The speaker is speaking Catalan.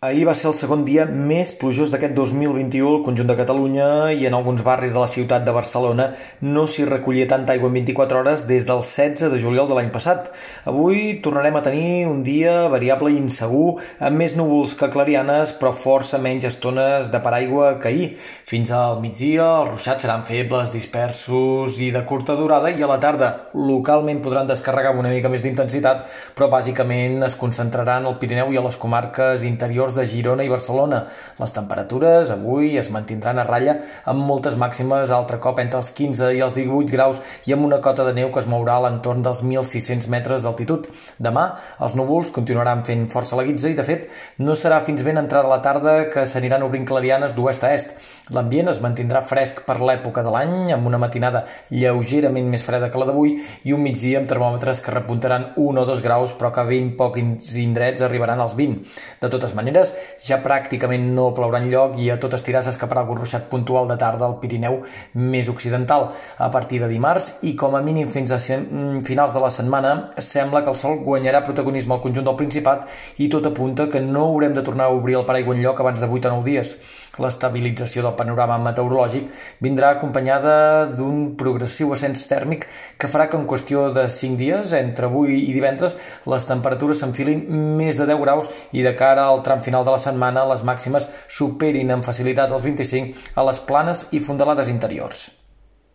Ahir va ser el segon dia més plujós d'aquest 2021 al conjunt de Catalunya i en alguns barris de la ciutat de Barcelona no s'hi recollia tanta aigua en 24 hores des del 16 de juliol de l'any passat. Avui tornarem a tenir un dia variable i insegur, amb més núvols que clarianes, però força menys estones de paraigua que ahir. Fins al migdia els ruixats seran febles, dispersos i de curta durada i a la tarda localment podran descarregar amb una mica més d'intensitat, però bàsicament es concentraran al Pirineu i a les comarques interiors interiors de Girona i Barcelona. Les temperatures avui es mantindran a ratlla amb moltes màximes altre cop entre els 15 i els 18 graus i amb una cota de neu que es mourà a l'entorn dels 1.600 metres d'altitud. Demà els núvols continuaran fent força la guitza i, de fet, no serà fins ben entrada la tarda que s'aniran obrint clarianes d'oest a est. L'ambient es mantindrà fresc per l'època de l'any, amb una matinada lleugerament més freda que la d'avui i un migdia amb termòmetres que repuntaran 1 o 2 graus, però que ben pocs indrets arribaran als 20. De totes maneres, ja pràcticament no plourà lloc i a tot estirar s'escaparà algun ruixat puntual de tarda al Pirineu més occidental. A partir de dimarts i com a mínim fins a mm, finals de la setmana sembla que el sol guanyarà protagonisme al conjunt del Principat i tot apunta que no haurem de tornar a obrir el paraigua lloc abans de 8 o 9 dies. L'estabilització del panorama meteorològic vindrà acompanyada d'un progressiu ascens tèrmic que farà que en qüestió de 5 dies, entre avui i divendres, les temperatures s'enfilin més de 10 graus i de cara al tram final de la setmana les màximes superin amb facilitat els 25 a les planes i fondalades interiors.